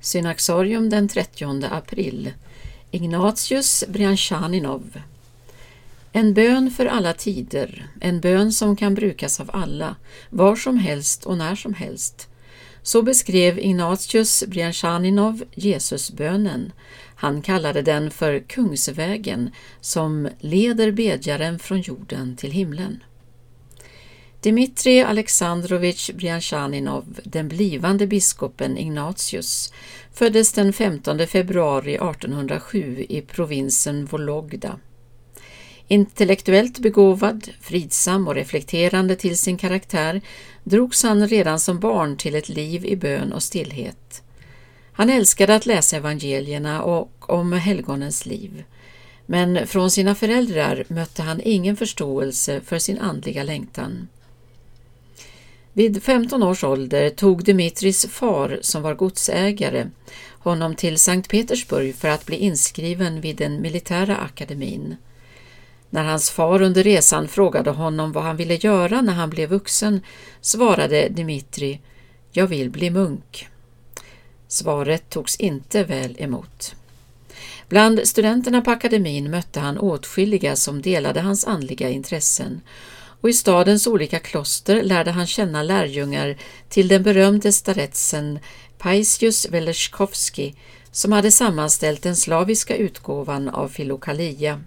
Synaxarium den 30 april Ignatius Brianchaninov. En bön för alla tider, en bön som kan brukas av alla, var som helst och när som helst. Så beskrev Ignatius Brianchaninov Jesusbönen. Han kallade den för Kungsvägen som leder bedjaren från jorden till himlen. Dmitrij Alexandrovich Brjanchaninov, den blivande biskopen Ignatius, föddes den 15 februari 1807 i provinsen Vologda. Intellektuellt begåvad, fridsam och reflekterande till sin karaktär drogs han redan som barn till ett liv i bön och stillhet. Han älskade att läsa evangelierna och om helgonens liv. Men från sina föräldrar mötte han ingen förståelse för sin andliga längtan. Vid 15 års ålder tog Dmitris far, som var godsägare, honom till Sankt Petersburg för att bli inskriven vid den militära akademin. När hans far under resan frågade honom vad han ville göra när han blev vuxen svarade Dmitri ”Jag vill bli munk”. Svaret togs inte väl emot. Bland studenterna på akademin mötte han åtskilliga som delade hans andliga intressen och i stadens olika kloster lärde han känna lärjungar till den berömde staretsen Paisius Veleskovski som hade sammanställt den slaviska utgåvan av Filokalia.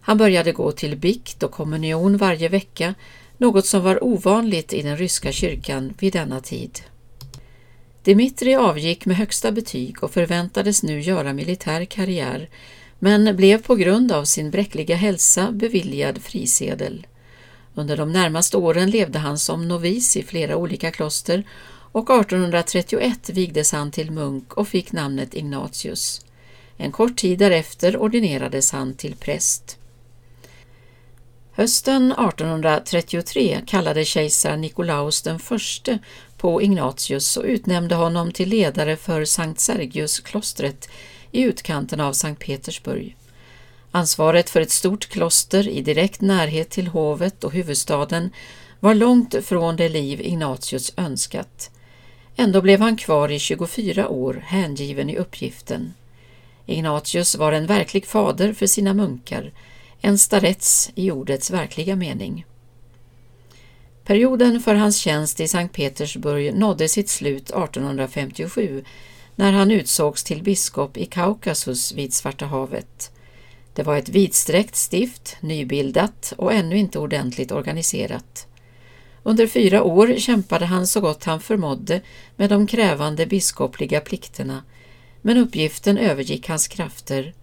Han började gå till bikt och kommunion varje vecka, något som var ovanligt i den ryska kyrkan vid denna tid. Dmitrij avgick med högsta betyg och förväntades nu göra militär karriär, men blev på grund av sin bräckliga hälsa beviljad frisedel. Under de närmaste åren levde han som novis i flera olika kloster och 1831 vigdes han till munk och fick namnet Ignatius. En kort tid därefter ordinerades han till präst. Hösten 1833 kallade kejsar Nikolaus den förste på Ignatius och utnämnde honom till ledare för Sankt Sergius-klostret i utkanten av Sankt Petersburg. Ansvaret för ett stort kloster i direkt närhet till hovet och huvudstaden var långt från det liv Ignatius önskat. Ändå blev han kvar i 24 år hängiven i uppgiften. Ignatius var en verklig fader för sina munkar, en starets i ordets verkliga mening. Perioden för hans tjänst i Sankt Petersburg nådde sitt slut 1857 när han utsågs till biskop i Kaukasus vid Svarta havet. Det var ett vidsträckt stift, nybildat och ännu inte ordentligt organiserat. Under fyra år kämpade han så gott han förmådde med de krävande biskopliga plikterna, men uppgiften övergick hans krafter.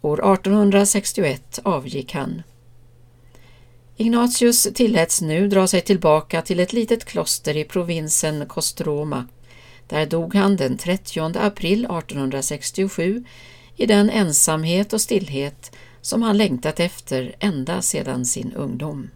År 1861 avgick han. Ignatius tilläts nu dra sig tillbaka till ett litet kloster i provinsen Kostroma. Där dog han den 30 april 1867 i den ensamhet och stillhet som han längtat efter ända sedan sin ungdom.